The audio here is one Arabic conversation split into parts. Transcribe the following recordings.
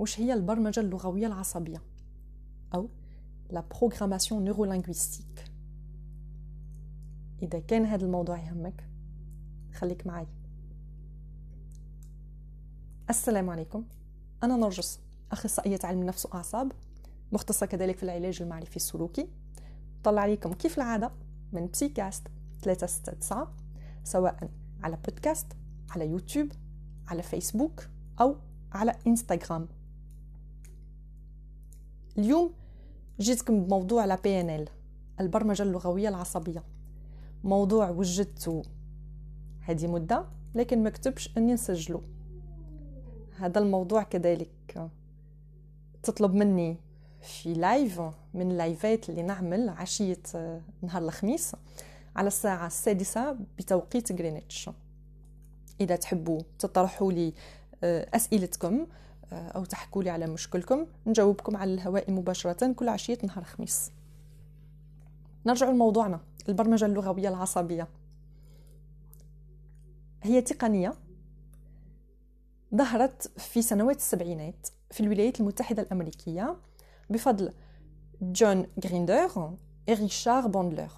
وش هي البرمجة اللغوية العصبية؟ أو la programmation neurolinguistique إذا كان هذا الموضوع يهمك خليك معي السلام عليكم. أنا نرجس أخصائية علم نفس وأعصاب. مختصة كذلك في العلاج المعرفي السلوكي. طلع عليكم كيف العادة من بسيكاست 369 سواء على بودكاست على يوتيوب على فيسبوك أو على إنستغرام. اليوم جيتكم بموضوع la PNL البرمجة اللغوية العصبية. موضوع وجدته هذه مدة لكن ما كتبش أني نسجله. هذا الموضوع كذلك. تطلب مني في live من اللايفات اللي نعمل عشية نهار الخميس على الساعة السادسة بتوقيت غرينتش إذا تحبوا تطرحوا لي آه، أسئلتكم أو تحكوا لي على مشكلكم. نجاوبكم على الهواء مباشرة كل عشية نهار الخميس نرجع لموضوعنا البرمجة اللغوية العصبية. هي تقنية ظهرت في سنوات السبعينات في الولايات المتحدة الأمريكية بفضل جون غريندر وريشار بوندلر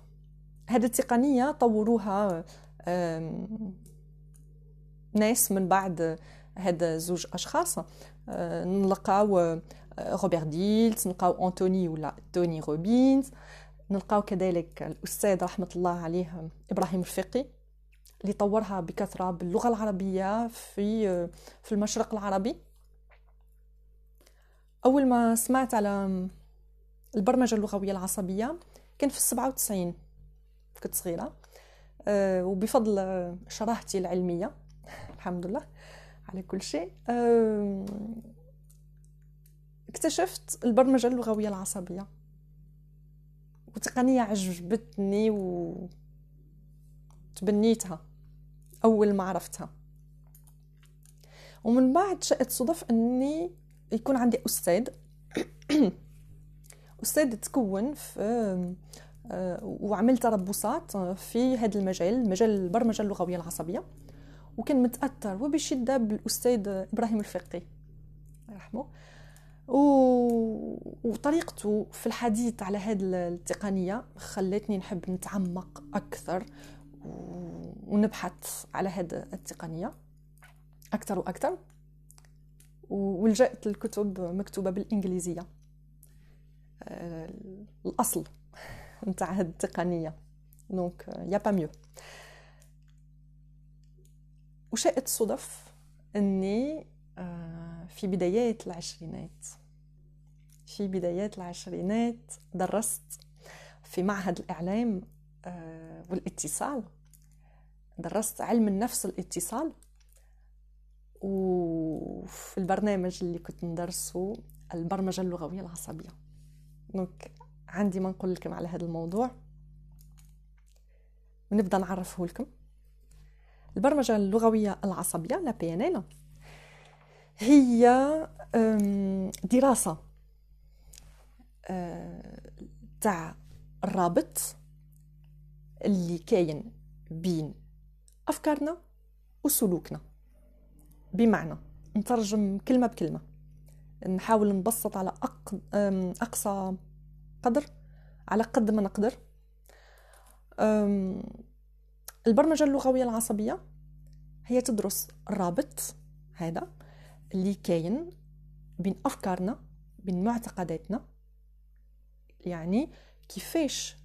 هذه التقنية طوروها ناس من بعد هاد زوج أشخاص. آه، نلقاو آه، روبرت ديلت نلقاو انتوني ولا توني روبينز نلقاو كذلك الاستاذ رحمه الله عليه إبراهيم الفقي اللي طورها بكثره باللغة العربيه في آه، في المشرق العربي أول ما سمعت على البرمجة اللغوية العصبية كان في السبعة وتسعين كنت صغيرة وبفضل شراهتي العلمية الحمد لله. على كل شيء. اكتشفت البرمجة اللغوية العصبية. وتقنية عجبتني و تبنيتها أول ما عرفتها. ومن بعد شاءت صدف أني يكون عندي أستاذ. أستاذ تكون في آه، وعمل تربصات في هذا المجال مجال البرمجة اللغوية العصبية. وكان متأثر وبشدة بالأستاذ إبراهيم الفقي. يرحمه و... وطريقته في الحديث على هذه التقنية خلتني نحب نتعمق أكثر و... ونبحث على هذه التقنية أكثر وأكثر. ولجأت للكتب مكتوبة بالإنجليزية. آه، الأصل نتاع هذه التقنية. دونك يا با ميو وشاءت الصدف أني آه، في بدايات العشرينات. في بدايات العشرينات درست في معهد الإعلام آه، والاتصال. درست علم النفس الاتصال وفي البرنامج اللي كنت ندرسه البرمجة اللغوية العصبية. دونك عندي ما نقول لكم على هذا الموضوع. ونبدأ نعرفه لكم. البرمجة اللغوية العصبية لا إل. هي دراسة أه، تاع الرابط اللي كاين بين أفكارنا وسلوكنا. بمعنى نترجم كلمة بكلمة. نحاول نبسط على أقصى قدر على قد ما نقدر. البرمجة اللغوية العصبية هي تدرس الرابط هذا اللي كاين بين أفكارنا بين معتقداتنا. يعني كيفاش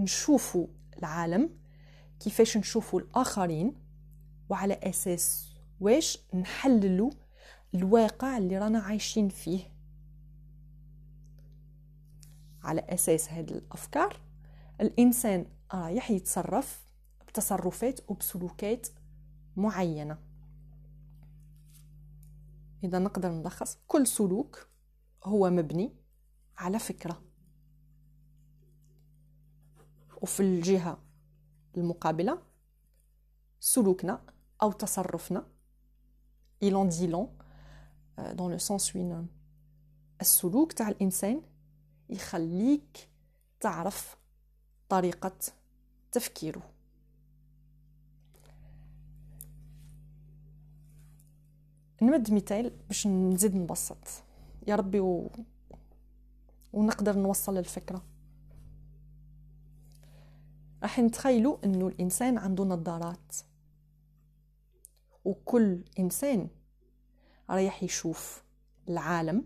نشوفوا العالم كيفاش نشوفوا الآخرين وعلى أساس واش نحللوا الواقع اللي رانا عايشين فيه. على أساس هذه الأفكار الإنسان رايح يتصرف بتصرفات وبسلوكات معينة. إذا نقدر نلخص. كل سلوك هو مبني على فكرة. وفي الجهة المقابلة سلوكنا أو تصرفنا il en dit long. Dans le sens où السلوك تاع الإنسان يخليك تعرف طريقة تفكيره. نمد مثال باش نزيد نبسط. يا ربي و... ونقدر نوصل الفكرة راح نتخيلوا إنه الإنسان عنده نظارات. وكل إنسان رايح يشوف العالم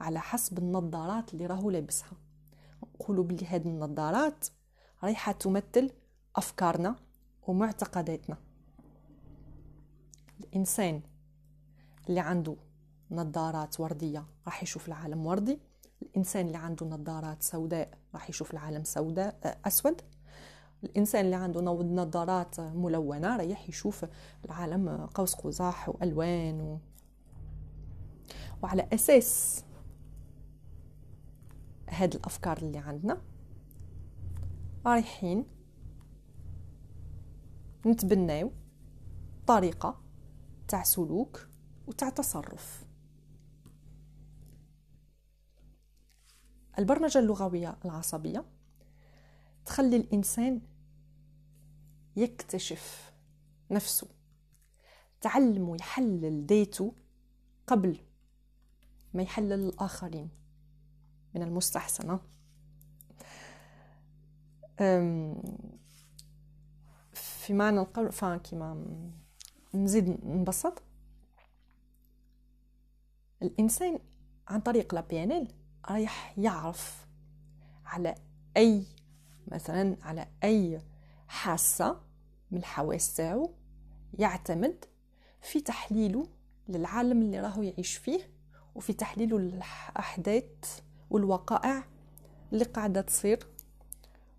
على حسب النظارات اللي راهو لابسها. نقولوا بلي هاد النظارات رايحة تمثل أفكارنا ومعتقداتنا. الإنسان اللي عنده نظارات وردية راح يشوف العالم وردي. الإنسان اللي عنده نظارات سوداء راح يشوف العالم سوداء آه، أسود. الإنسان اللي عنده نظارات ملونة رايح يشوف العالم قوس قزح وألوان و... وعلى أساس هاد الأفكار اللي عندنا رايحين نتبناو طريقة تاع سلوك وتاع تصرف. البرمجة اللغوية العصبية تخلي الإنسان يكتشف نفسه تعلم يحلل ديته قبل ما يحلل الآخرين من المستحسن في معنى القول كيما نزيد نبسط. الإنسان عن طريق لا بي ان ال رايح يعرف على أي مثلا على أي حاسة من الحواس تاعو يعتمد في تحليله للعالم اللي راهو يعيش فيه وفي تحليله للأحداث والوقائع اللي قاعدة تصير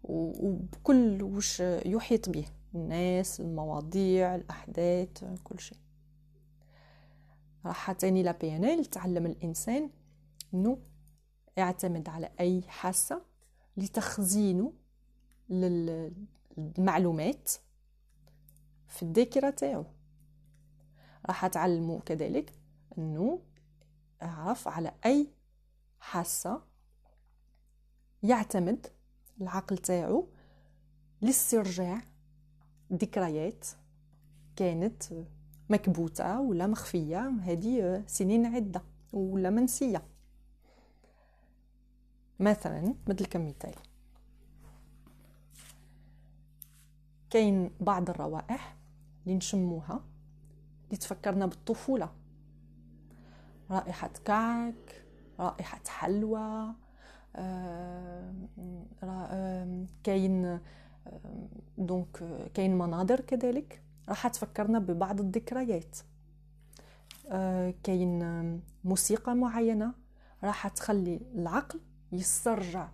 وبكل وش يحيط به الناس المواضيع الأحداث كل شيء. راح تاني لا ال تعلم الإنسان إنه يعتمد على أي حاسة لتخزينه للمعلومات في الذاكرة تاعو. راح تعلمه كذلك إنه يعرف على أي حاسة يعتمد العقل تاعو لاسترجاع ذكريات كانت مكبوتة ولا مخفية هذه سنين عدة ولا منسية. مثلا مثل كمثال كاين بعض الروائح اللي نشموها اللي تفكرنا بالطفولة. رائحة كعك رائحة حلوى كاين دونك كاين مناظر كذلك. راح تفكرنا ببعض الذكريات. كاين موسيقى معينة راح تخلي العقل يسترجع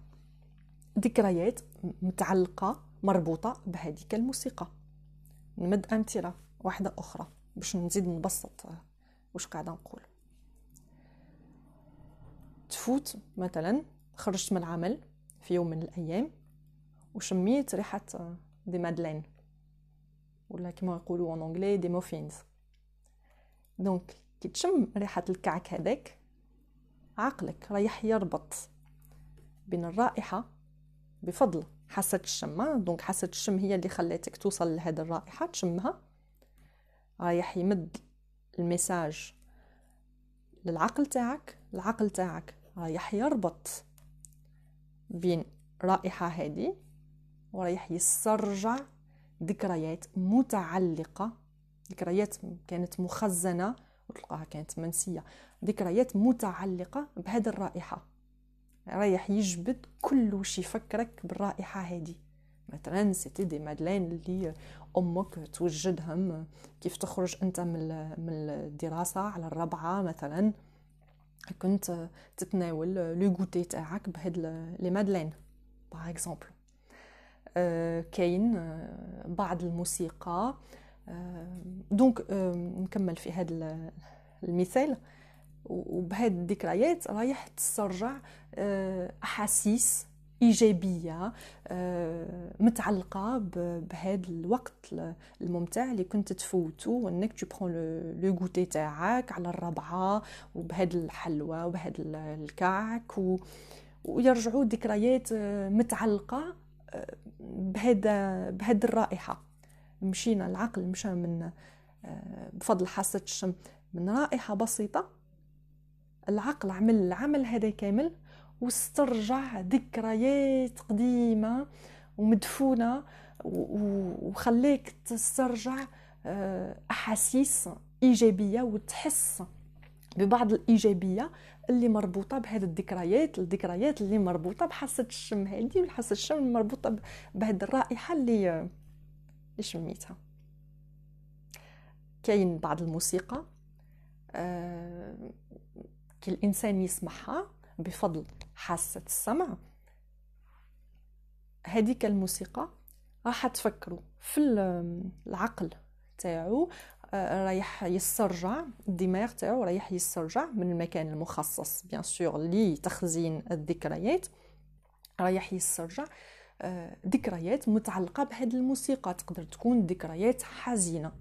ذكريات متعلقة مربوطة بهذيك الموسيقى. نمد أمثلة واحدة أخرى باش نزيد نبسط واش قاعدة نقول. تفوت مثلا خرجت من العمل في يوم من الأيام وشميت ريحة des madeleines. ولا كما يقولوا en anglais des muffins donc كي تشم ريحة الكعك هذاك عقلك رايح يربط بين الرائحة بفضل. حاسة الشم donc حاسة الشم هي اللي خلاتك توصل لهذه الرائحة تشمها. رايح يمد الميساج للعقل تاعك العقل تاعك رايح يربط بين رائحة هذه ورايح يسترجع ذكريات متعلقة ذكريات كانت مخزنة وتلقاها كانت منسية. ذكريات متعلقة بهذه الرائحة. رايح يجبد كل وش يفكرك بالرائحة هذه. مثلا سيتي دي مادلين اللي أمك توجدهم كيف تخرج أنت من من الدراسة على الرابعة مثلا. كنت تتناول le goûter تاعك بهاد les madeleines par exemple كاين آه، بعض الموسيقى. donc آه، نكمل في هذا المثال. وبهاد الذكريات رايح تسترجع آه، أحاسيس إيجابية متعلقة بهذا الوقت الممتع اللي كنت تفوتو وإنك تو برون لو غوتي تاعك على الربعة وبهاد الحلوى وبهاد الكعك و ويرجعوا ذكريات متعلقة بهذا بهذه الرائحة. مشينا العقل مشى من بفضل حاسة الشم من رائحة بسيطة. العقل عمل العمل هذا كامل واسترجع ذكريات قديمة ومدفونة وخليك تسترجع آه، أحاسيس إيجابية وتحس ببعض الإيجابية. اللي مربوطة بهذه الذكريات الذكريات اللي مربوطة بحاسة الشم هذه وحاسة الشم مربوطة بهذه الرائحة اللي اللي شميتها. كاين بعض الموسيقى آه كي الإنسان يسمعها بفضل حاسة السمع هذيك الموسيقى راح تفكروا في العقل تاعو رايح يسترجع الدماغ تاعو رايح يسترجع من المكان المخصص. بيان سور لتخزين الذكريات. رايح يسترجع آه، ذكريات متعلقة بهذه الموسيقى. تقدر تكون ذكريات حزينة.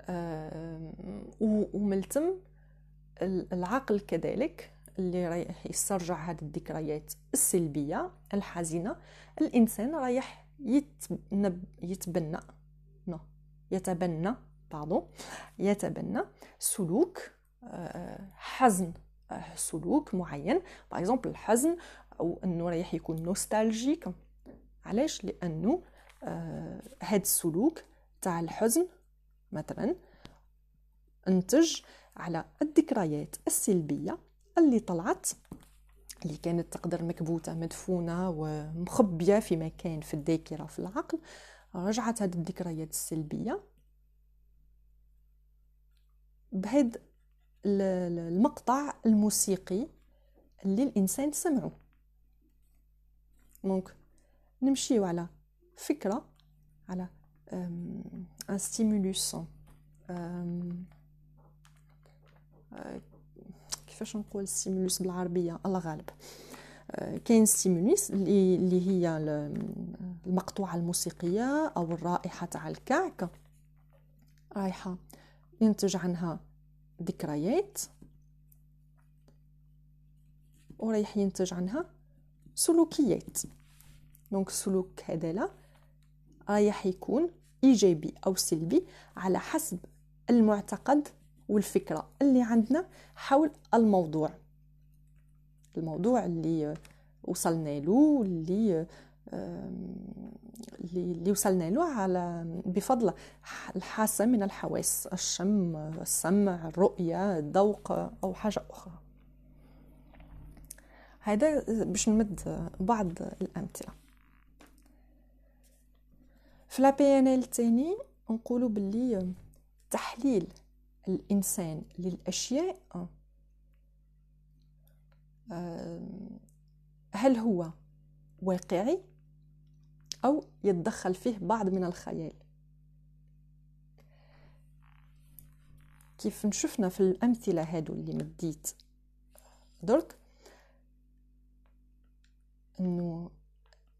آه، ومن ثم العقل كذلك اللي رايح يسترجع هذه الذكريات. السلبية الحزينة. الإنسان رايح يتبنى. يتبنى pardon يتبنى سلوك آه، حزن آه، سلوك معين. par exemple الحزن أو إنه رايح يكون nostalgique علاش؟ لأنه آه هاد السلوك تاع الحزن مثلا انتج على الذكريات السلبية اللي طلعت اللي كانت تقدر مكبوتة مدفونة ومخبية في مكان في الذاكرة في العقل. رجعت هذه الذكريات السلبية بهذا المقطع الموسيقي اللي الإنسان سمعه donc نمشيو على فكرة على un stimulus كيفاش نقول stimulus بالعربية؟ الله غالب. كاين ستيمولوس اللي هي المقطوعة الموسيقية أو الرائحة تاع الكعك. رايحه ينتج عنها ذكريات. ورايح ينتج عنها سلوكيات. دونك السلوك هذا لا رايح يكون إيجابي أو سلبي على حسب المعتقد والفكرة اللي عندنا حول الموضوع. الموضوع اللي وصلنا له اللي اللي وصلنا له على بفضل الحاسة من الحواس الشم السمع الرؤية الذوق أو حاجة أخرى. هذا باش نمد بعض الأمثلة. في لا بي ان ال تاني نقولوا باللي تحليل الإنسان للأشياء هل هو واقعي أو يتدخل فيه بعض من الخيال؟ كيف نشوفنا في الأمثلة هادو اللي مديت درك أنه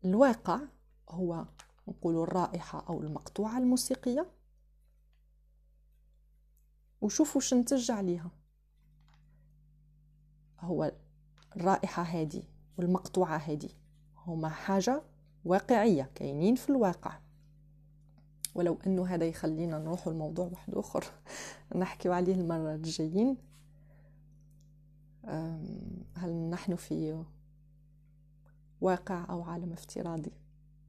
الواقع هو نقول الرائحة أو المقطوعة الموسيقية. وشوفوا شنتج عليها هو الرائحة هذه والمقطوعة هذه هما حاجة واقعية كاينين في الواقع. ولو أنه هذا يخلينا نروح الموضوع واحد آخر نحكي عليه المرة الجايين. هل نحن في واقع أو عالم افتراضي؟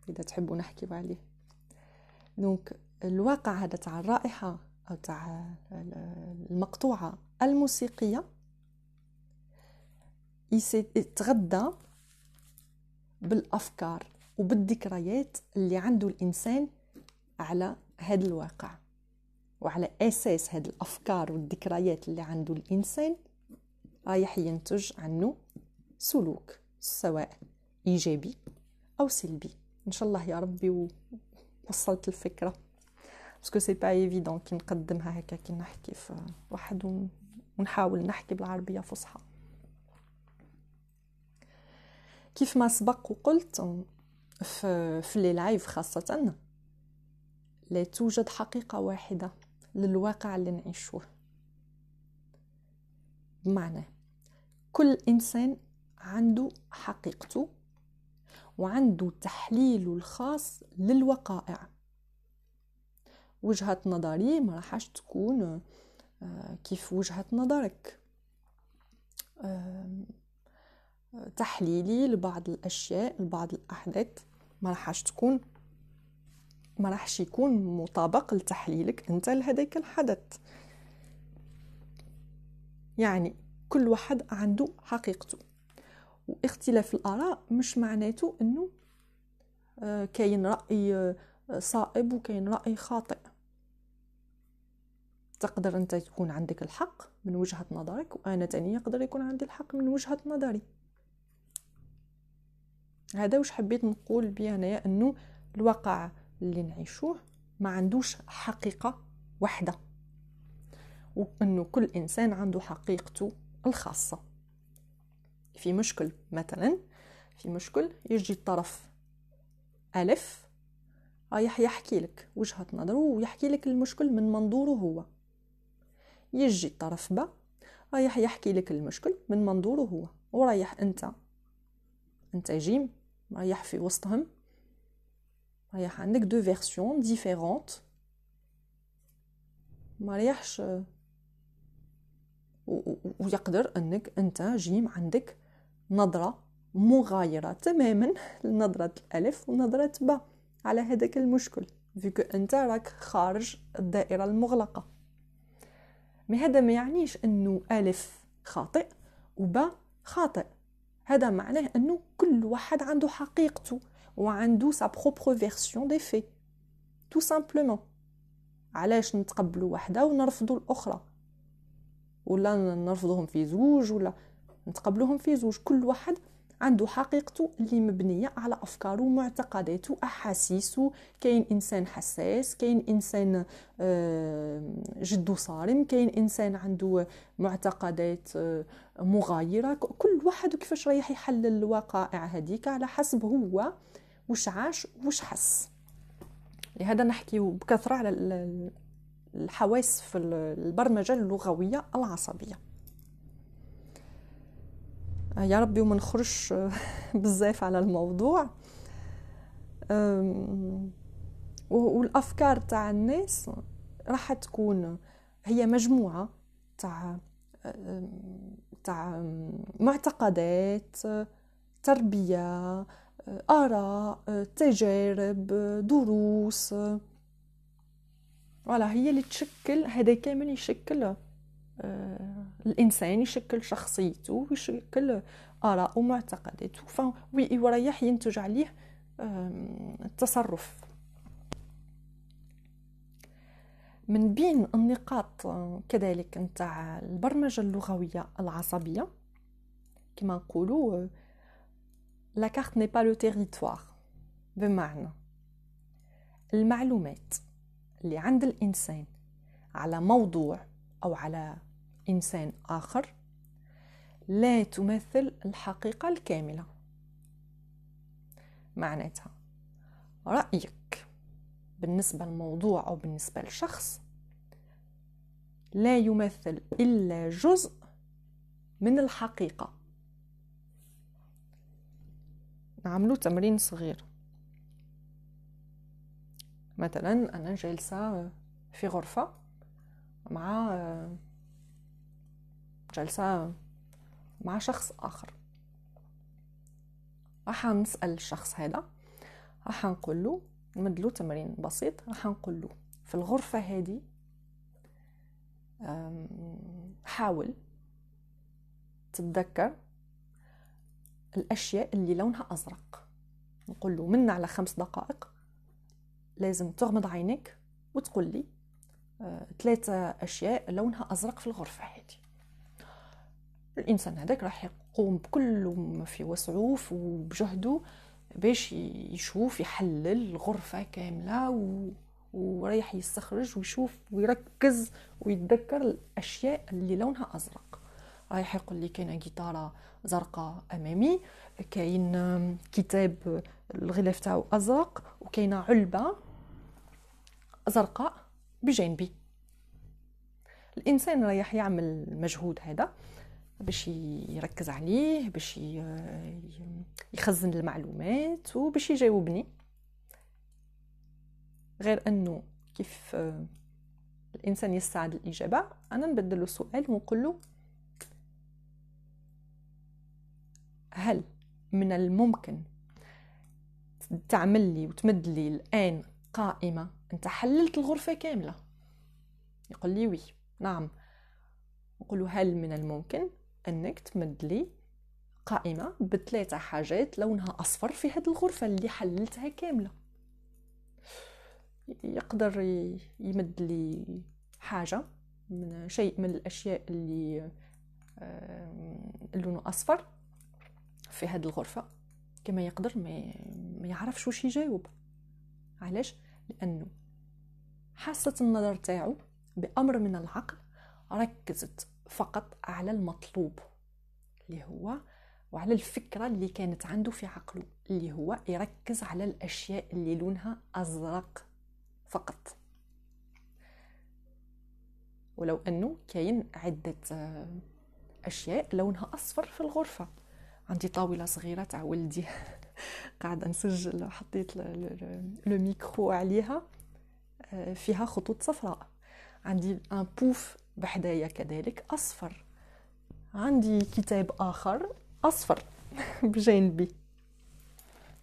إذا تحبوا نحكي عليه. دونك الواقع هذا تاع الرائحة أو تاع المقطوعة الموسيقية يتغذى بالأفكار وبالذكريات اللي عنده الإنسان على هذا الواقع وعلى أساس هذه الأفكار والذكريات اللي عنده الإنسان رايح ينتج عنه سلوك سواء إيجابي أو سلبي. إن شاء الله يا ربي وصلت الفكرة. parce que c'est pas évident كي نقدمها هكا كي نحكي في واحد ونحاول نحكي بالعربية فصحى. كيف ما سبق وقلت في, في لي لايف خاصة لا توجد حقيقة واحدة للواقع اللي نعيشوه. بمعنى كل إنسان عنده حقيقته وعنده تحليله الخاص للوقائع. وجهة نظري ما راحش تكون آه، كيف وجهة نظرك. تحليلي لبعض الأشياء لبعض الأحداث. ما راحش تكون ما راحش يكون مطابق لتحليلك أنت لهذاك الحدث. يعني كل واحد عنده حقيقته. واختلاف الآراء مش معناته إنه آه، كاين رأي آه، صائب وكاين رأي خاطئ. تقدر أنت تكون عندك الحق من وجهة نظرك وأنا تاني يقدر يكون عندي الحق من وجهة نظري. هذا وش حبيت نقول بيه انايا أنه الواقع اللي نعيشوه ما عندوش حقيقة واحدة. وأنه كل إنسان عنده حقيقته الخاصة. في مشكل مثلا في مشكل يجي الطرف ألف رايح يحكي لك وجهة نظره ويحكي لك المشكل من منظوره هو. يجي الطرف ب رايح يحكي لك المشكل من منظوره هو. ورايح أنت انت جيم رايح في وسطهم رايح عندك deux versions différentes ما ريحش ويقدر انك انت جيم عندك نظرة مغايرة تماما لنظرة الألف ونظرة ب على هذاك المشكل vu que انت راك خارج الدائرة المغلقة. mais هذا ما يعنيش إنه ألف خاطئ وب خاطئ. هذا معناه أنه كل واحد عنده حقيقته وعنده sa propre version des faits tout simplement علاش نتقبلوا وحده ونرفضوا الأخرى؟ ولا نرفضهم في زوج ولا نتقبلوهم في زوج. كل واحد عنده حقيقته اللي مبنية على أفكاره ومعتقداته وأحاسيسه كاين إنسان حساس كاين إنسان آه، جدو صارم كاين إنسان عنده معتقدات آه، مغايرة. كل واحد كيفاش رايح يحلل الوقائع هذيك؟ على حسب هو وش عاش وش حس. لهذا نحكي بكثرة على الحواس في البرمجة اللغوية العصبية. يا ربي وما نخرجش بزاف على الموضوع. والأفكار تاع الناس راح تكون هي مجموعة تاع تاع معتقدات تربية آراء تجارب دروس. فوالا هي اللي تشكل هذا كامل يشكل الإنسان يشكل شخصيته ويشكل آراء ومعتقداته. ويريح ينتج عليه التصرف. من بين النقاط كذلك نتاع البرمجة اللغوية العصبية كما نقولوا لا كارت ني با لو تيريتوار بمعنى المعلومات اللي عند الإنسان على موضوع أو على إنسان آخر لا تمثل الحقيقة الكاملة. معناتها رأيك بالنسبة للموضوع أو بالنسبة لشخص لا يمثل إلا جزء من الحقيقة. نعملو تمرين صغير. مثلا أنا جالسة في غرفة مع جلسة مع شخص آخر. راح نسأل الشخص هذا راح نقول له نمدلو تمرين بسيط راح نقول له في الغرفة هذه حاول تتذكر الأشياء اللي لونها أزرق. نقول له من على خمس دقائق لازم تغمض عينك وتقول لي آه، ثلاثة أشياء لونها أزرق في الغرفة هذه. الإنسان هذاك راح يقوم بكل ما في وسعه وبجهده باش يشوف يحلل الغرفة كاملة و... ورايح يستخرج ويشوف ويركز ويتذكر الأشياء اللي لونها أزرق. رايح يقول لي كاينة جيتارة زرقاء أمامي كاين كتاب الغلاف تاعو أزرق وكاينة علبة زرقاء بجانبي. الإنسان رايح يعمل المجهود هذا. باش يركز عليه باش يخزن المعلومات وباش يجاوبني. غير أنه كيف الإنسان يستعد الاجابه أنا نبدل السؤال ونقول له هل من الممكن تعمل لي وتمد لي الآن قائمة أنت حللت الغرفة كاملة؟ يقول لي وي نعم. نقول هل من الممكن؟ أنك تمد لي قائمة بثلاثة حاجات لونها أصفر في هذه الغرفة اللي حللتها كاملة. يقدر يمد لي حاجة من شيء من الأشياء اللي لونه أصفر في هذه الغرفة. كما يقدر ما, ما يعرفش واش يجاوب. علاش؟ لأنه حاسة النظر تاعو بأمر من العقل ركزت فقط على المطلوب اللي هو وعلى الفكرة اللي كانت عنده في عقله اللي هو يركز على الأشياء اللي لونها أزرق فقط. ولو أنه كاين عدة أشياء لونها أصفر في الغرفة. عندي طاولة صغيرة تاع ولدي. قاعدة نسجل حطيت le micro عليها فيها خطوط صفراء. عندي un pouf بحدايا كذلك أصفر. عندي كتاب آخر أصفر. بجانبي.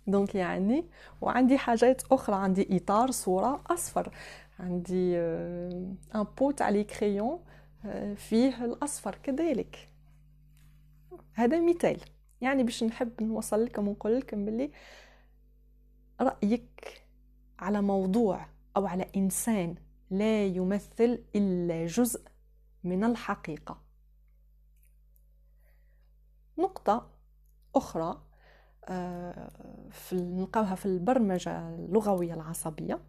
donc يعني وعندي حاجات أخرى. عندي إطار صورة أصفر. عندي un pot تاع les crayons فيه الأصفر كذلك. هذا مثال. يعني باش نحب نوصل لكم ونقول لكم باللي رأيك على موضوع أو على إنسان لا يمثل إلا جزء من الحقيقة. نقطة أخرى آه، في نلقاوها في البرمجة اللغوية العصبية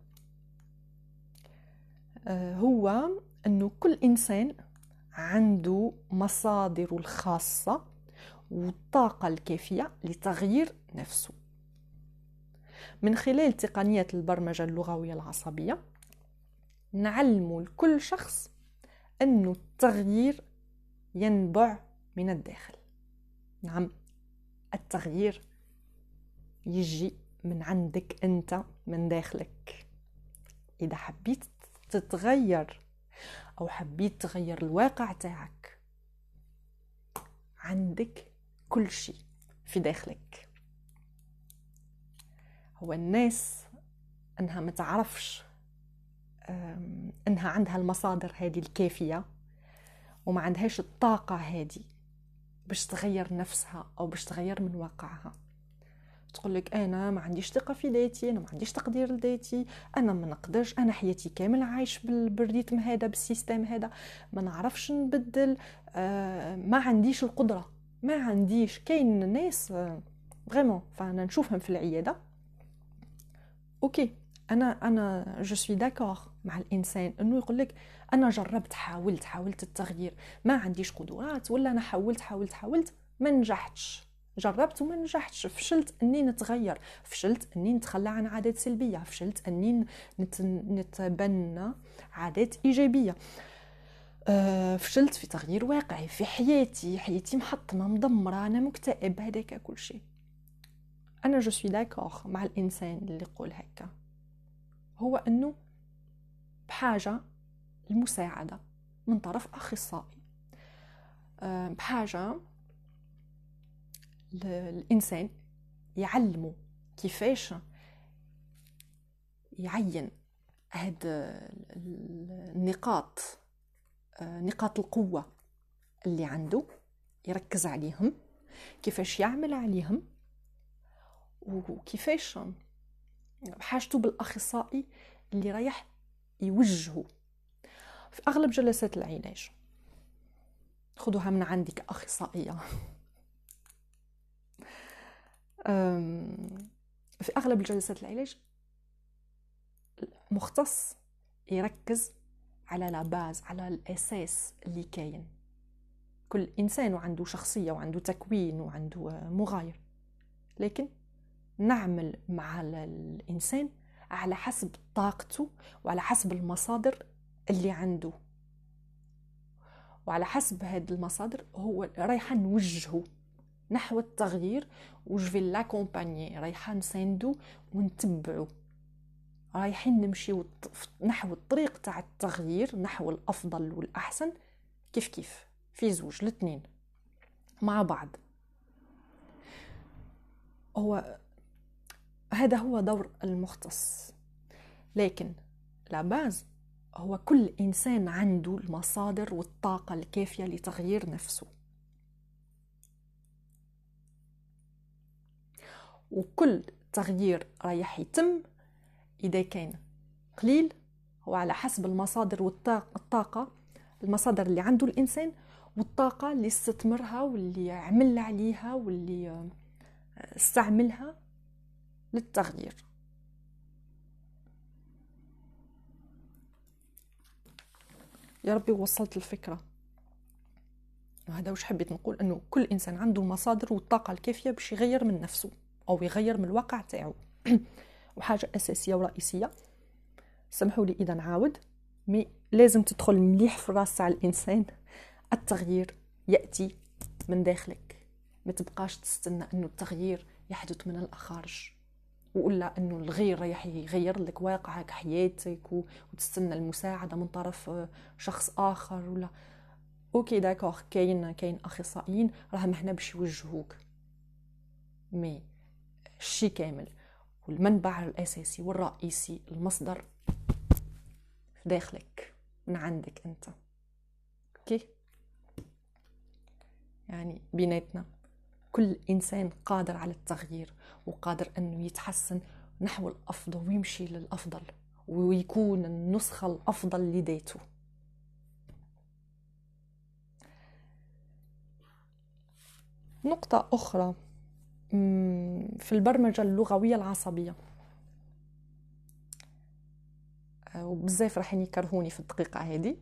آه، هو أنه كل إنسان عنده مصادر الخاصة والطاقة الكافية لتغيير نفسه. من خلال تقنيات البرمجة اللغوية العصبية نعلم لكل شخص أن التغيير ينبع من الداخل. نعم التغيير يجي من عندك أنت من داخلك. إذا حبيت تتغير أو حبيت تغير الواقع تاعك عندك كل شيء في داخلك. هو الناس أنها ما تعرفش إنها عندها المصادر هذه الكافية وما عندهاش الطاقة هذه باش تغير نفسها أو باش تغير من واقعها. تقول لك أنا ما عنديش ثقة في ذاتي أنا ما عنديش تقدير لذاتي أنا ما نقدرش أنا حياتي كامل عايش بال rythme هذا بال système هذا ما نعرفش نبدل آه ما عنديش القدرة ما عنديش كاين ناس vraiment فأنا نشوفهم في العيادة. OK أنا أنا je suis d'accord مع الإنسان إنه يقول لك أنا جربت حاولت حاولت التغيير ما عنديش قدرات ولا أنا حاولت حاولت حاولت ما نجحتش. جربت وما نجحتش فشلت إني نتغير فشلت إني نتخلى عن عادات سلبية فشلت إني نتبنى عادات إيجابية. أه فشلت في تغيير واقعي في حياتي حياتي محطمة مدمرة أنا مكتئب هذاك كل شيء. أنا جو سوي داكور مع الإنسان اللي يقول هكا. هو إنه بحاجة المساعدة من طرف أخصائي. آه، بحاجة الإنسان يعلمه كيفاش يعين هاد النقاط آه، نقاط القوة اللي عنده يركز عليهم كيفاش يعمل عليهم وكيفاش بحاجته بالأخصائي اللي رايح يوجهه في أغلب جلسات العلاج خذوها من عندي كأخصائية في أغلب جلسات العلاج مختص يركز على لاباز على الأساس اللي كاين. كل إنسان وعنده شخصية وعنده تكوين وعنده مغاير. لكن نعمل مع الإنسان على حسب طاقته وعلى حسب المصادر اللي عنده. وعلى حسب هاد المصادر هو رايحة نوجهه نحو التغيير وجفي لاكومباني رايحة نساندو ونتبعو. رايحين نمشي نحو الطريق تاع التغيير نحو الأفضل والأحسن كيف كيف في زوج الاثنين مع بعض. هو هذا هو دور المختص. لكن لاباز هو كل إنسان عنده المصادر والطاقة الكافية لتغيير نفسه. وكل تغيير رايح يتم إذا كان قليل هو على حسب المصادر والطاقه المصادر اللي عنده الإنسان والطاقة اللي استثمرها واللي عمل عليها واللي استعملها. للتغيير. يا ربي وصلت الفكرة. هذا وش حبيت نقول؟ إنه كل إنسان عنده المصادر والطاقة الكافية باش يغير من نفسه أو يغير من الواقع تاعو. وحاجة أساسية ورئيسية. سمحوا لي إذا نعاود. mais لازم تدخل مليح في الراس تاع الإنسان. التغيير يأتي من داخلك. ما تبقاش تستنى إنه التغيير يحدث من ولا إنه الغير رايح يغير لك واقعك حياتك وتستنى المساعدة من طرف آه، شخص آخر ولا. OK d'accord كاين كاين أخصائيين راهم هنا باش يوجهوك. mais الشي كامل. والمنبع الأساسي والرئيسي المصدر في داخلك من عندك أنت. OK؟ يعني بيناتنا. كل إنسان قادر على التغيير وقادر أنه يتحسن نحو الأفضل ويمشي للأفضل ويكون النسخة الأفضل لذاته. نقطة أخرى في البرمجة اللغوية العصبية. وبزاف راح يكرهوني في الدقيقة هذه.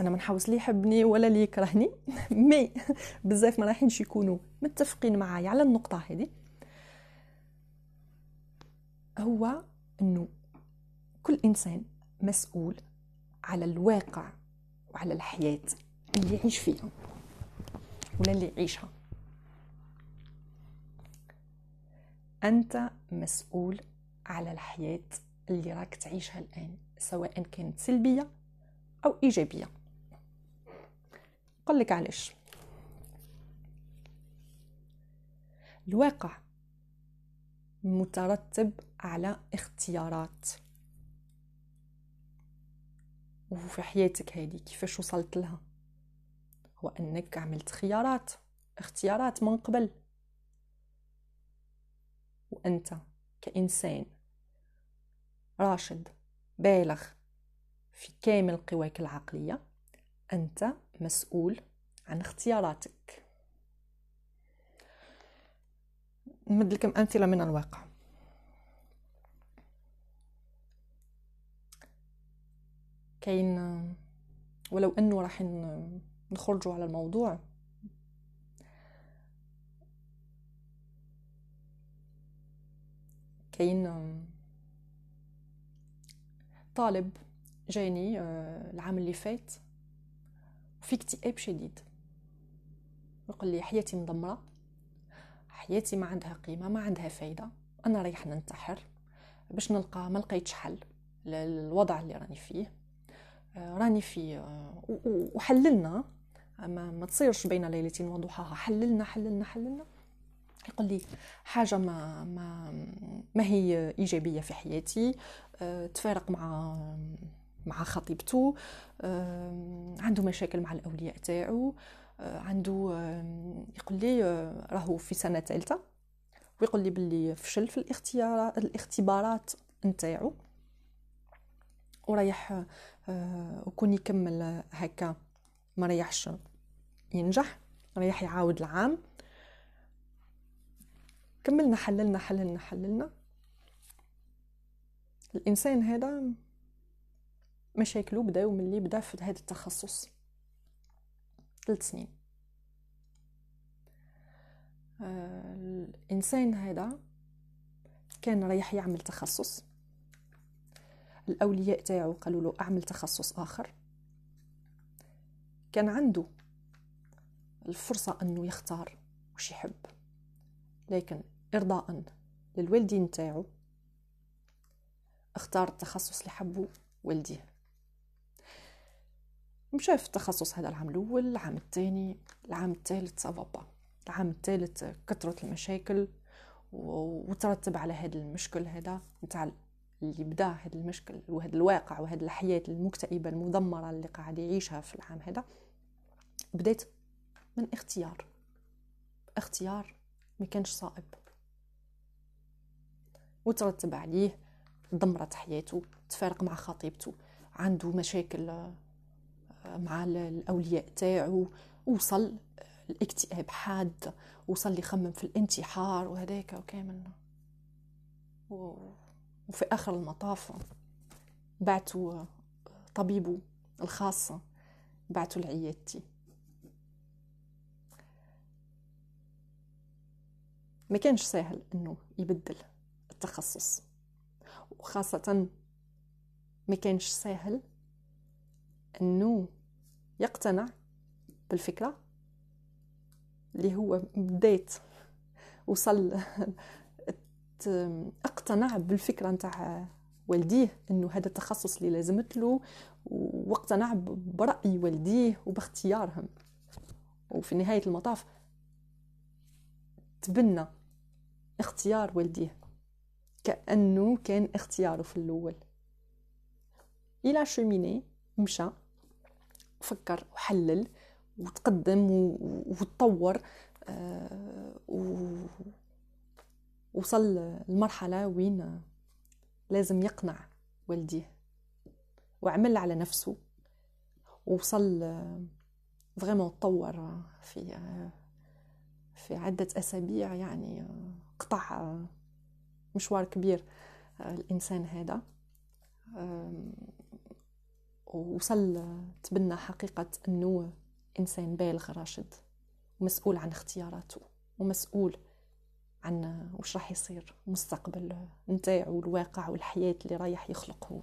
أنا ما نحوس لي يحبني ولا لي يكرهني مي بزاف ما رايحينش يكونوا متفقين معايا على النقطة هذه. هو إنه كل إنسان مسؤول على الواقع وعلى الحياة اللي يعيش فيها ولا اللي يعيشها. أنت مسؤول على الحياة اللي راك تعيشها الآن سواء كانت سلبية أو إيجابية. قل لك علاش. الواقع مترتب على اختيارات. وفي حياتك هذه كيفاش وصلت لها؟ هو أنك عملت خيارات اختيارات من قبل. وأنت كإنسان راشد بالغ في كامل قواك العقلية أنت مسؤول عن اختياراتك. نمد لكم أمثلة من الواقع. كاين ولو أنه راح نخرجوا على الموضوع. كاين طالب جاني آه، العام اللي فات. في اكتئاب شديد. يقول لي حياتي مدمرة حياتي ما عندها قيمة ما عندها فايدة أنا رايح ننتحر باش نلقى ما لقيتش حل. للوضع اللي راني فيه آه، راني فيه آه، وحللنا. ما, ما تصيرش بين ليلة وضحاها حللنا حللنا حللنا. يقول لي حاجة ما ما ما هي إيجابية في حياتي آه، تفارق مع مع خطيبته عنده مشاكل مع الأولياء تاعو آه، عنده يقول لي آه، راهو في سنة ثالثة ويقول لي باللي فشل في الاختيارات الاختبارات نتاعو ورايح آه، وكون يكمل هكا ما ريحش ينجح رايح يعاود العام. كملنا حللنا حللنا حللنا. الإنسان هذا مشاكله بداو ملي بدا في هذا التخصص. ثلاث سنين. آه الإنسان هذا كان رايح يعمل تخصص. الأولياء تاعو قالوا له أعمل تخصص آخر. كان عنده الفرصة أنه يختار وش يحب. لكن ارضاء للوالدين تاعو اختار التخصص اللي حبه والديه. مشى في التخصص هذا العام الأول العام الثاني العام الثالث سافابا العام الثالث كثرت المشاكل وترتب على هذا المشكل هذا نتاع اللي بدا هذا المشكل وهذا الواقع وهذا الحياة المكتئبة المدمرة اللي قاعد يعيشها في العام هذا. بديت من اختيار. اختيار ما كانش صائب. وترتب عليه دمرت حياته تفارق مع خطيبته. عنده مشاكل مع الأولياء تاعو وصل الاكتئاب حاد وصل يخمم في الانتحار وهذاك وكامل. وفي آخر المطاف بعتوا طبيبه الخاص بعتوا لعيادتي. ما كانش سهل إنه يبدل التخصص. وخاصة ما كانش سهل أنه يقتنع بالفكرة اللي هو بديت وصل اقتنع بالفكرة نتاع والديه أنه هذا التخصص اللي لازمت له واقتنع برأي والديه وباختيارهم. وفي نهاية المطاف تبنى اختيار والديه كأنه كان اختياره في الأول. إلى شوميني مشى فكر وحلل وتقدم وتطور آه، وصل لمرحلة وين لازم يقنع والديه وعمل على نفسه ووصل فريمون تطور في في عدة أسابيع يعني قطع مشوار كبير الإنسان هذا. ووصل تبنى حقيقة أنه إنسان بالغ راشد ومسؤول عن اختياراته ومسؤول عن وش راح يصير مستقبل نتاعو الواقع والحياة اللي رايح يخلق هو.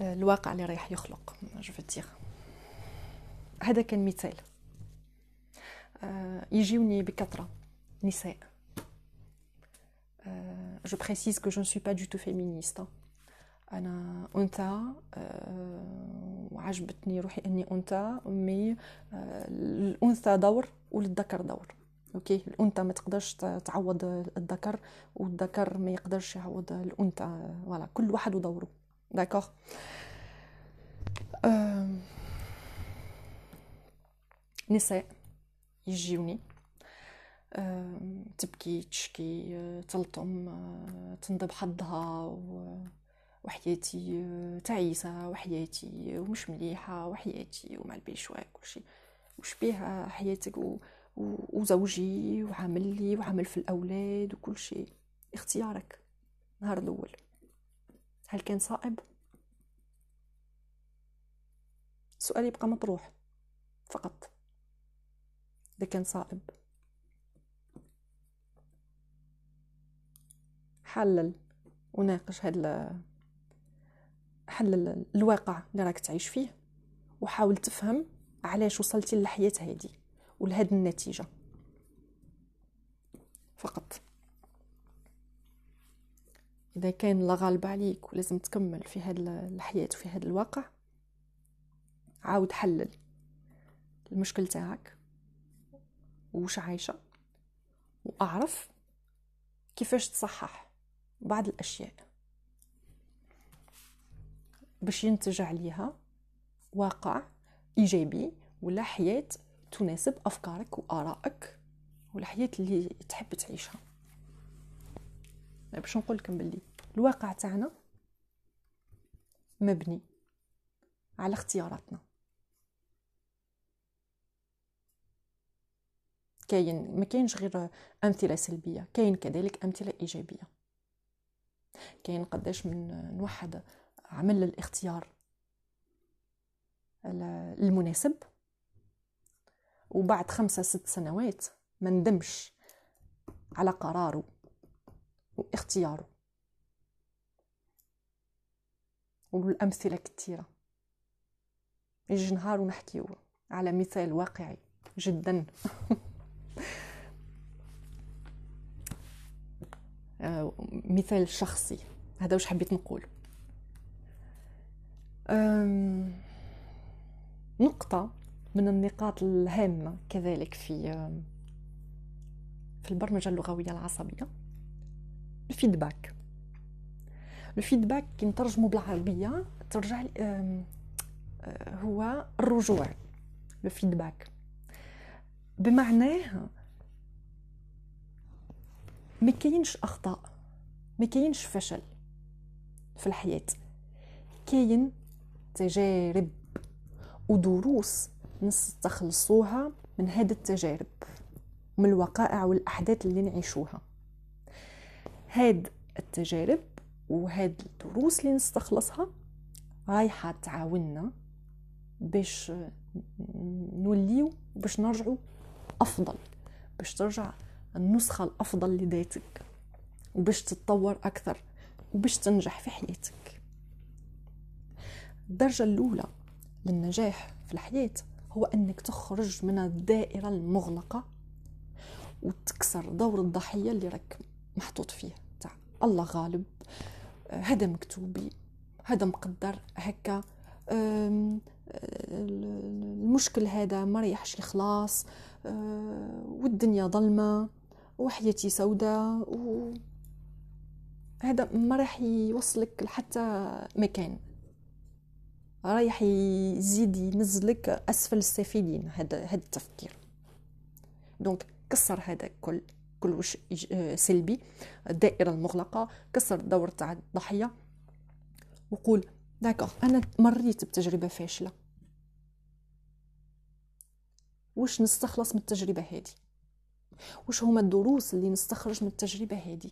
الواقع اللي رايح يخلق جو هذا كان مثال. يجيوني بكثرة نساء. je précise que je ne suis pas du tout féministe أنا أنثى وعجبتني روحي إني أنثى mais الأنثى دور وللذكر دور. OK؟ الأنثى ما تقدرش تعوض الذكر والذكر ما يقدرش يعوض الأنثى. voilà كل واحد ودوره. d'accord نساء يجيوني تبكي تشكي تلطم تندب حظها وحياتي تعيسة وحياتي ومش مليحة وحياتي ومع البيشواك وشي وش بيها حياتك و... وزوجي وعامل لي وعامل في الأولاد وكل شيء اختيارك نهار الأول. هل كان صائب؟ السؤال يبقى مطروح. فقط. إذا كان صائب. حلل. وناقش هاد حلل الواقع اللي راك تعيش فيه وحاول تفهم علاش وصلتي للحياة هادي ولهاد النتيجة. فقط. إذا كان لا غالب عليك ولازم تكمل في هاد الحياة وفي هاد الواقع عاود حلل المشكل تاعك وش عايشة وأعرف كيفاش تصحح بعض الأشياء. باش ينتج عليها واقع إيجابي ولا حياة تناسب أفكارك وآرائك والحياة اللي تحب تعيشها. باش نقول لكم باللي الواقع تاعنا مبني على اختياراتنا. كاين ما كاينش غير أمثلة سلبية كاين كذلك أمثلة إيجابية. كاين قداش من نوحد عمل الاختيار المناسب. وبعد خمسة ست سنوات ما ندمش على قراره واختياره. والأمثلة كثيرة يجي نهار ونحكيو على مثال واقعي جدا. آه، مثال شخصي. هذا واش حبيت نقول. نقطة من النقاط الهامة كذلك في في البرمجة اللغوية العصبية. الفيدباك. الفيدباك كي نترجمو بالعربية ترجع آه، هو الرجوع. الفيدباك. بمعناه ما كاينش أخطاء ما كاينش فشل في الحياة. كاين تجارب ودروس نستخلصوها من هذه التجارب من الوقائع والأحداث اللي نعيشوها. هاد التجارب وهاد الدروس اللي نستخلصها رايحة تعاوننا باش نوليو باش نرجعوا أفضل باش ترجع النسخة الأفضل لذاتك وباش تتطور أكثر وباش تنجح في حياتك. الدرجة الأولى للنجاح في الحياة هو أنك تخرج من الدائرة المغلقة وتكسر دور الضحية اللي راك محطوط فيه. تاع الله غالب هذا مكتوبي هذا مقدر هكا المشكل هذا ما ريحش يخلص أه، والدنيا ظلمة وحياتي سوداء و هذا ما راح يوصلك لحتى مكان. رايح يزيد ينزلك أسفل السافلين هذا هذا التفكير. donc كسر هذا كل كل وش سلبي الدائرة المغلقة كسر الدور تاع الضحية وقول d'accord أنا مريت بتجربة فاشلة. وش نستخلص من التجربة هذه وش هما الدروس اللي نستخرج من التجربة هذه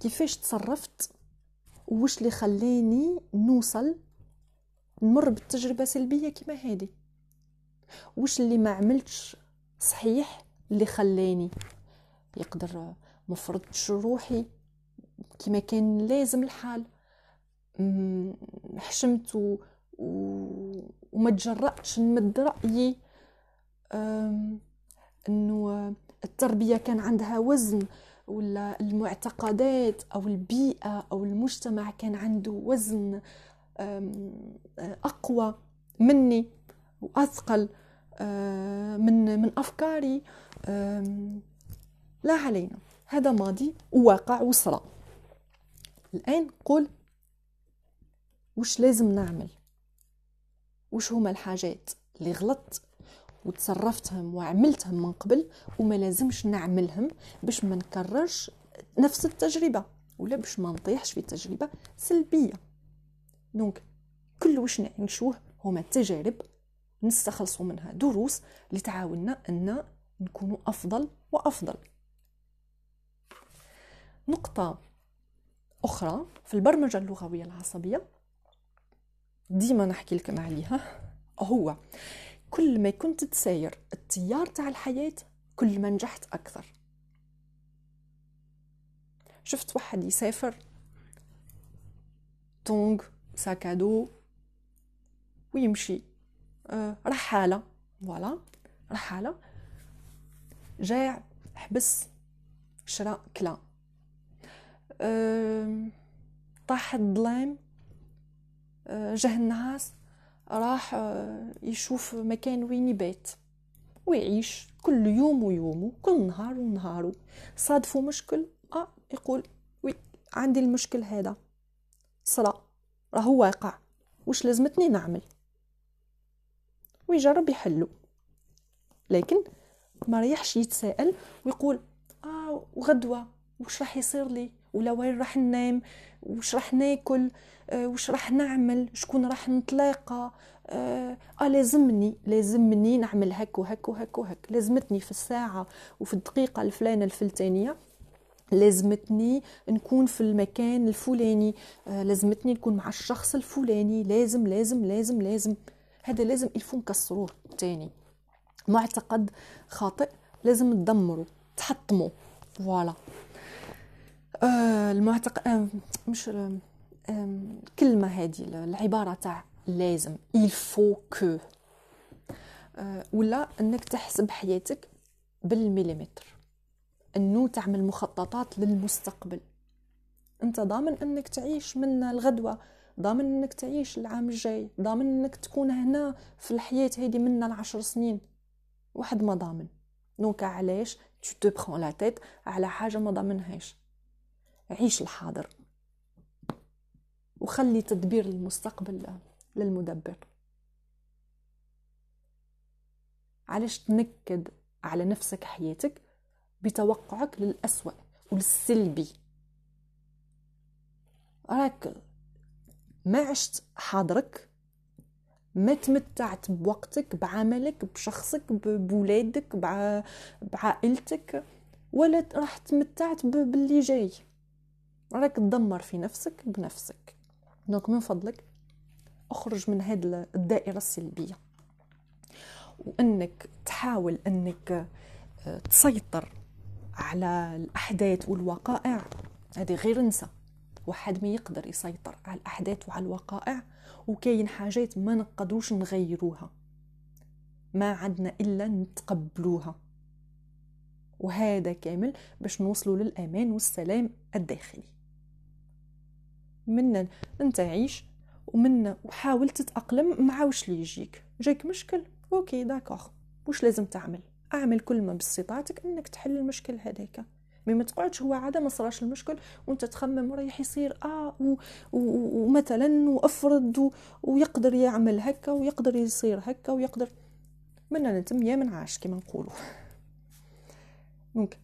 كيفاش تصرفت؟ وش اللي خلاني نوصل نمر بالتجربة سلبية كما هذه وش اللي ما عملتش صحيح اللي خلاني يقدر مفرضتش روحي كما كان لازم الحال. حشمت و... و... وما تجرأتش نمد رأيي. إنه التربية كان عندها وزن ولا المعتقدات أو البيئة أو المجتمع كان عنده وزن. أقوى مني وأثقل من من أفكاري لا علينا. هذا ماضي وواقع وصرا. الآن قل وش لازم نعمل؟ وش هما الحاجات اللي غلطت وتصرفتهم وعملتهم من قبل وما لازمش نعملهم باش ما نكررش نفس التجربة ولا باش ما نطيحش في تجربة سلبية؟ دونك كل وش نعيشوه هما تجارب نستخلصوا منها دروس لتعاوننا أن نكونوا أفضل وأفضل. نقطة أخرى في البرمجة اللغوية العصبية ديما نحكي لكم عليها هو كل ما كنت تساير التيار تاع الحياة كل ما نجحت أكثر. شفت واحد يسافر تونغ ساكادو ويمشي رحالة فوالا رحالة جاع حبس شرا كلا طاح الظلام. آه، جه النعاس راح يشوف مكان وين يبات ويعيش كل يوم ويومه كل نهار ونهاره صادفوا مشكل؟ آه يقول وي عندي المشكل هذا. صرا. راهو واقع. وش لازمتني نعمل؟ ويجرب يحلو. لكن ما ريحش يتساءل ويقول آه وغدوة وش راح يصير لي؟ ولا وين راح ننام؟ وش راح ناكل؟ آه وش راح نعمل؟ شكون راح نتلاقى؟ آه, آه لازمني لازمني نعمل هك وهك وهك وهك لازمتني في الساعة وفي الدقيقة الفلانة الفلتانية لازمتني نكون في المكان الفلاني. آه لازمتني نكون مع الشخص الفلاني. لازم لازم لازم لازم. هذا لازم الفو نكسروه تاني معتقد خاطئ. لازم تدمره تحطمه فوالا. آه المعتقد آه مش آه الكلمة هذه العبارة تاع لازم. Que. آه ولا إنك تحسب حياتك بالمليمتر إنه تعمل مخططات للمستقبل. أنت ضامن إنك تعيش من الغدوة ضامن إنك تعيش العام الجاي ضامن إنك تكون هنا في الحياة هذه من العشر سنين. واحد ما ضامن. donc علاش tu te prends la tête على حاجة ما ضامنهاش؟ عيش الحاضر. وخلي تدبير المستقبل للمدبر. علاش تنكد على نفسك حياتك؟ بتوقعك للأسوأ وللسلبي. راك ما عشت حاضرك ما تمتعت بوقتك بعملك بشخصك بولادك بعائلتك ولا راح تمتعت باللي جاي. راك تدمر في نفسك بنفسك. دونك من فضلك أخرج من هذه الدائرة السلبية. وإنك تحاول إنك آه، تسيطر على الأحداث والوقائع. هذه غير نسى واحد ما يقدر يسيطر على الأحداث وعلى الوقائع وكاين حاجات ما نقدروش نغيروها. ما عندنا إلا نتقبلوها. وهذا كامل باش نوصلوا للأمان والسلام الداخلي. من انت عيش ومن وحاول تتأقلم مع وش اللي يجيك. جاك مشكل؟ OK d'accord. واش لازم تعمل؟ أعمل كل ما باستطاعتك إنك تحل المشكل هذاك mais ما تقعدش هو عادة ما صراش المشكل وأنت تخمم رايح يصير آه. ومثلا وأفرض و... ويقدر يعمل هكا ويقدر يصير هكا ويقدر. من نتم يا من عاش كما نقولوا. ممكن.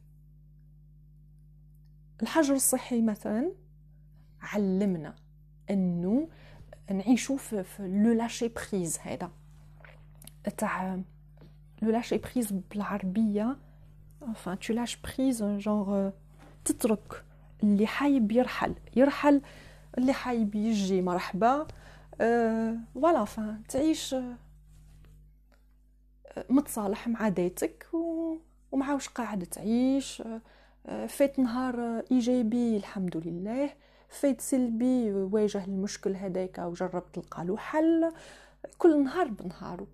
الحجر الصحي مثلا علمنا إنه نعيشوا في, في le lâcher prise هذا. تاع le lâcher prise بالعربيه enfin tu lâches prise genre تترك اللي حايب يرحل يرحل اللي حايب يجي مرحبا voilà فان تعيش متصالح مع ذاتك ومع واش قاعد تعيش فات نهار ايجابي الحمد لله فات سلبي واجه المشكل هذاك وجرب تلقى له حل كل نهار بنهارو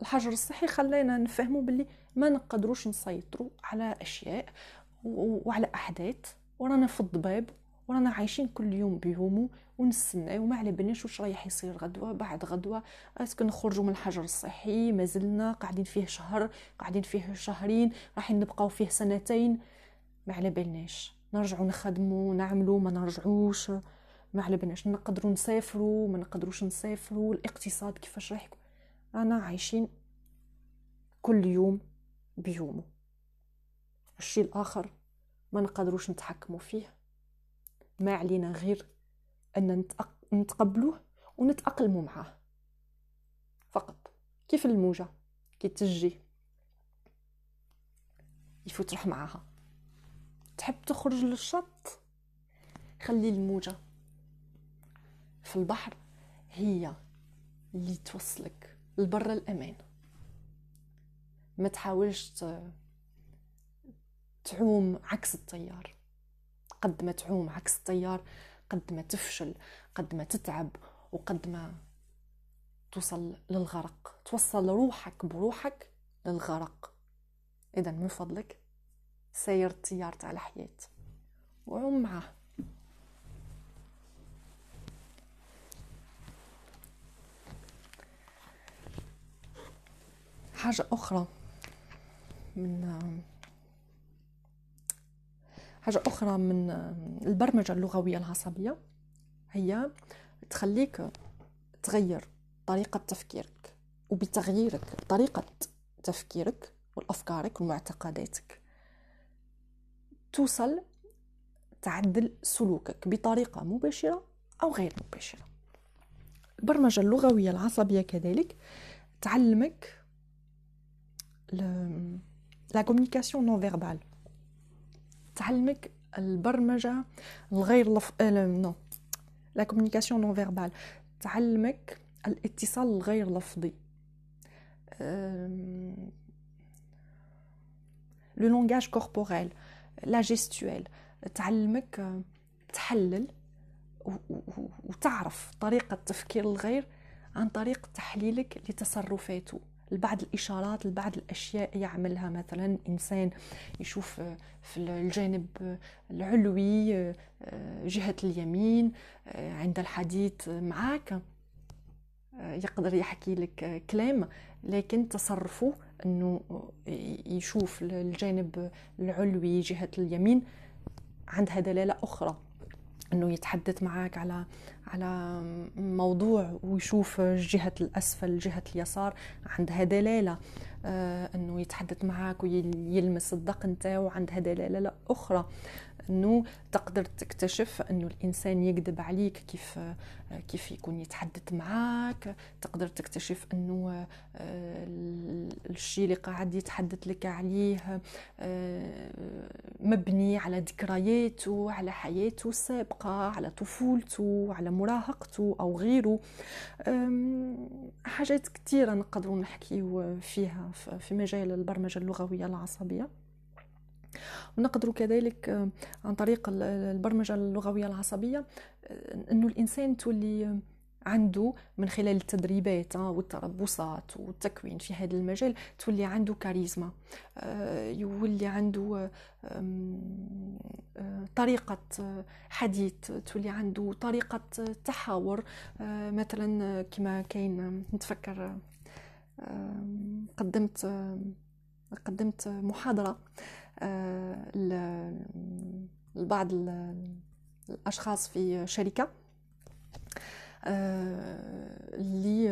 الحجر الصحي خلينا نفهموا باللي ما نقدروش نسيطروا على أشياء وعلى أحداث. ورانا في الضباب ورانا عايشين كل يوم بيومو ونستنى وما على بالناش واش رايح يصير غدوة بعد غدوة. أسكو نخرجوا من الحجر الصحي مازلنا قاعدين فيه شهر قاعدين فيه شهرين راح نبقاو فيه سنتين. ما على بالناش. نرجعوا نخدموا نعملوا ما نرجعوش. ما على بالناش. نقدروا نسافروا ما نقدروش نسافروا الاقتصاد كيفاش راح يكون؟ رانا عايشين كل يوم بيومه. الشيء الآخر ما نقدروش نتحكموا فيه. ما علينا غير أن نتقبلوه ونتأقلموا معاه. فقط. كيف الموجة؟ كي تجي يفوت تروح معاها. تحب تخرج للشط؟ خلي الموجة في البحر. هي اللي توصلك. لبرا الأمان. ما تحاولش تعوم عكس التيار. قد ما تعوم عكس التيار قد ما تفشل قد ما تتعب وقد ما توصل للغرق. توصل روحك بروحك للغرق. اذا من فضلك سير التيار تاع الحياة. وعوم معاه. حاجة أخرى من حاجة أخرى من البرمجة اللغوية العصبية هي تخليك تغير طريقة تفكيرك وبتغييرك طريقة تفكيرك والأفكارك ومعتقداتك توصل تعدل سلوكك بطريقة مباشرة أو غير مباشرة. البرمجة اللغوية العصبية كذلك تعلمك la communication non verbale تعلمك البرمجة الغير لف نو la communication non verbale تعلمك الاتصال الغير لفظي. le langage corporel la gestuelle تعلمك تحلل وتعرف طريقة تفكير الغير عن طريق تحليلك لتصرفاته. لبعض الإشارات لبعض الأشياء يعملها مثلا إنسان يشوف في الجانب العلوي جهة اليمين عند الحديث معك يقدر يحكي لك كلام لكن تصرفه إنه يشوف الجانب العلوي جهة اليمين. عندها دلالة أخرى. إنه يتحدث معك على على موضوع ويشوف جهة الأسفل جهة اليسار عندها دلالة آه، إنه يتحدث معك ويلمس الدق نتاعو عندها دلالة أخرى. إنه تقدر تكتشف إنه الإنسان يكذب عليك كيف كيف يكون يتحدث معك تقدر تكتشف إنه آه، الشيء اللي قاعد يتحدث لك عليه آه، مبني على ذكرياته على حياته السابقة على طفولته على مراهقته أو غيره. حاجات كثيره نقدروا نحكيو فيها في مجال البرمجة اللغوية العصبية. ونقدر كذلك آه، عن طريق البرمجة اللغوية العصبية آه، أنه الإنسان تولي عنده من خلال التدريبات آه، والتربصات والتكوين في هذا المجال تولي عنده كاريزما يولي عنده طريقة حديث تولي عنده طريقة تحاور مثلا كما كاين نتفكر قدمت قدمت محاضرة. لبعض الأشخاص في شركة اللي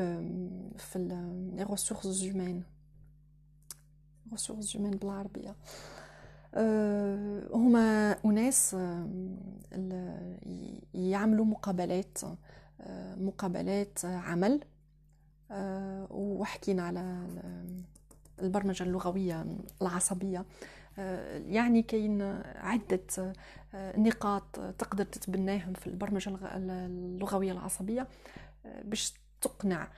في les ressources humaines ressources humaines بالعربيه هما أناس يعملوا مقابلات مقابلات عمل. وحكينا على البرمجة اللغوية العصبية. آه، يعني كاين عدة آه، نقاط تقدر تتبناهم في البرمجة اللغوية العصبية آه، باش تقنع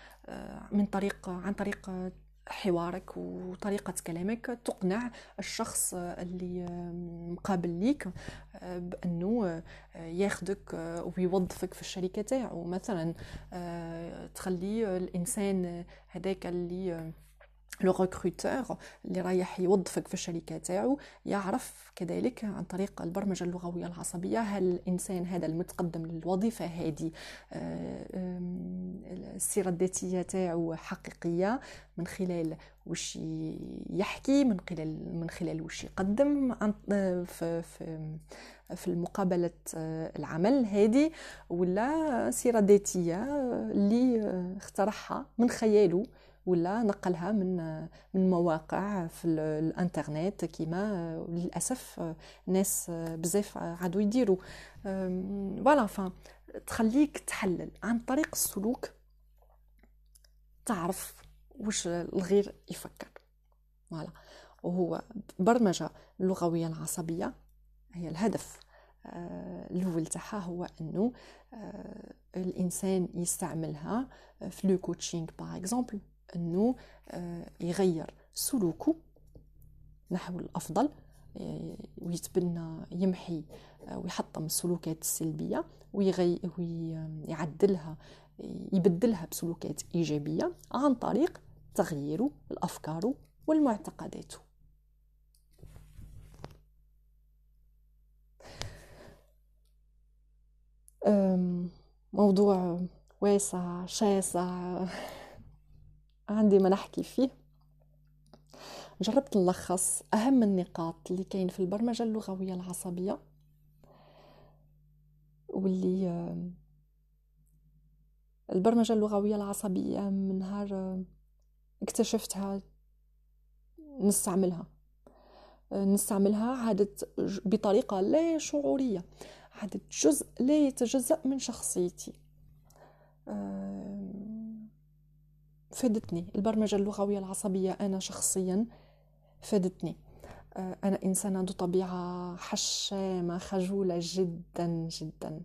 من طريق عن طريق حوارك وطريقة كلامك تقنع الشخص اللي مقابل ليك بأنه ياخدك ويوظفك في الشركة تاعو. مثلا تخلي الإنسان هذاك اللي لو ريكروتور اللي رايح يوظفك في الشركة تاعو يعرف كذلك عن طريق البرمجة اللغوية العصبية هل الإنسان هذا المتقدم للوظيفة هذه آه، السيرة الذاتية تاعو حقيقية من خلال وش يحكي من خلال من خلال وش يقدم في في في المقابلة آه، العمل هذه ولا سيرة ذاتية اللي اخترعها من خياله. ولا نقلها من من مواقع في الانترنت كيما للأسف ناس بزاف عادوا يديروا. فوالا تخليك تحلل عن طريق السلوك تعرف واش الغير يفكر. voilà. وهو برمجة اللغوية العصبية هي الهدف. آه، الأول تاعها هو أنه آه، الإنسان يستعملها في le coaching par exemple أنه آه، يغير سلوكه نحو الأفضل آه، ويتبنى يمحي آه، ويحطم السلوكات السلبية ويغي ويعدلها يبدلها بسلوكات إيجابية عن طريق تغيير الأفكار والمعتقدات. موضوع واسع شاسع. عندي ما نحكي فيه جربت نلخص أهم النقاط اللي كاين في البرمجة اللغوية العصبية واللي البرمجة اللغوية العصبية من نهار اكتشفتها نستعملها. نستعملها عادت بطريقة لا شعورية عادت جزء لا يتجزأ من شخصيتي. فادتني. البرمجة اللغوية العصبية أنا شخصيا فادتني. آه، أنا إنسانة ذو طبيعة حشامة خجولة جدا جدا.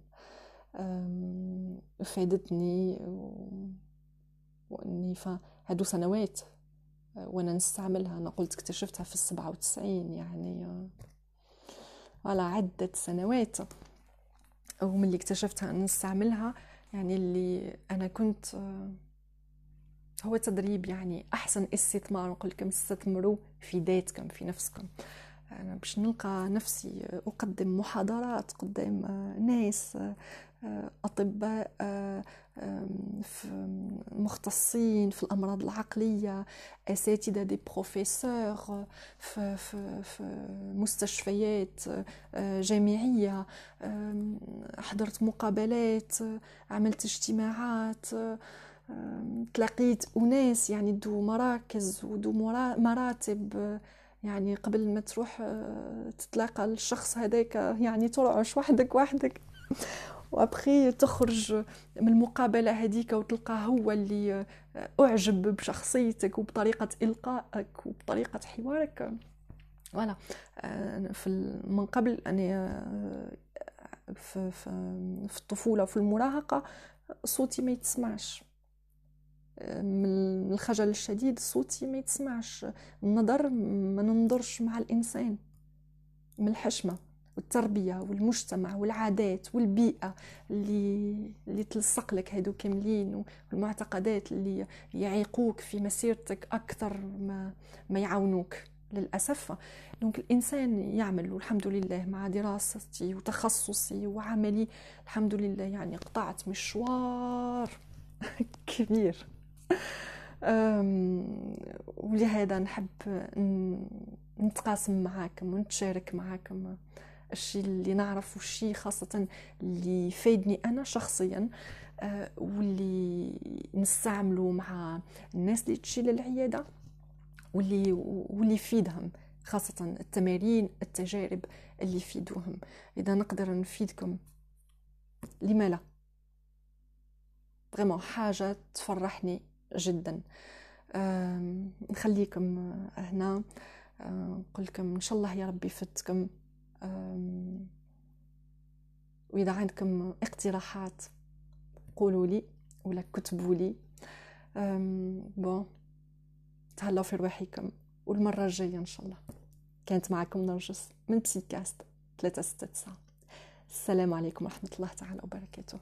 فادتني وإني هادو سنوات آه، وأنا نستعملها. أنا قلت اكتشفتها في السبعة وتسعين يعني آه، على عدة سنوات. ومن اللي اكتشفتها نستعملها يعني اللي أنا كنت هو تدريب يعني أحسن استثمار نقول لكم استثمروا في ذاتكم في نفسكم. أنا باش نلقى نفسي أقدم محاضرات قدام ناس أطباء مختصين في الأمراض العقلية أساتذة دي بروفيسور في, في, في مستشفيات جامعية حضرت مقابلات عملت اجتماعات تلاقيت أناس يعني ذو مراكز وذو مراتب يعني قبل ما تروح تتلاقى الشخص هذاك يعني ترعش وحدك وحدك. وأبخي تخرج من المقابلة هذيك وتلقى هو اللي أعجب بشخصيتك وبطريقة إلقائك وبطريقة حوارك. voilà. في من قبل اني في, في, في الطفولة وفي المراهقة صوتي ما يتسمعش. من الخجل الشديد صوتي ما يتسمعش. النظر ما ننظرش مع الإنسان. من الحشمة والتربية والمجتمع والعادات والبيئة اللي اللي تلصق لك هادو كاملين والمعتقدات اللي يعيقوك في مسيرتك أكثر ما ما يعاونوك للأسف. donc الإنسان يعمل والحمد لله مع دراستي وتخصصي وعملي. الحمد لله يعني قطعت مشوار كبير. ولهذا نحب نتقاسم معاكم ونتشارك معاكم الشيء اللي نعرف والشيء خاصة اللي فايدني أنا شخصيا آه، واللي نستعمله مع الناس اللي تجي للعيادة واللي واللي يفيدهم خاصة التمارين التجارب اللي يفيدوهم. إذا نقدر نفيدكم لما لا حاجة تفرحني. جدا. نخليكم هنا. نقول لكم إن شاء الله يا ربي يفدكم وإذا عندكم اقتراحات قولوا لي ولا كتبوا لي. بون تهلاو في رواحكم والمرة الجاية إن شاء الله كانت معكم نرجس من بسيكاست 369 السلام عليكم ورحمة الله تعالى وبركاته.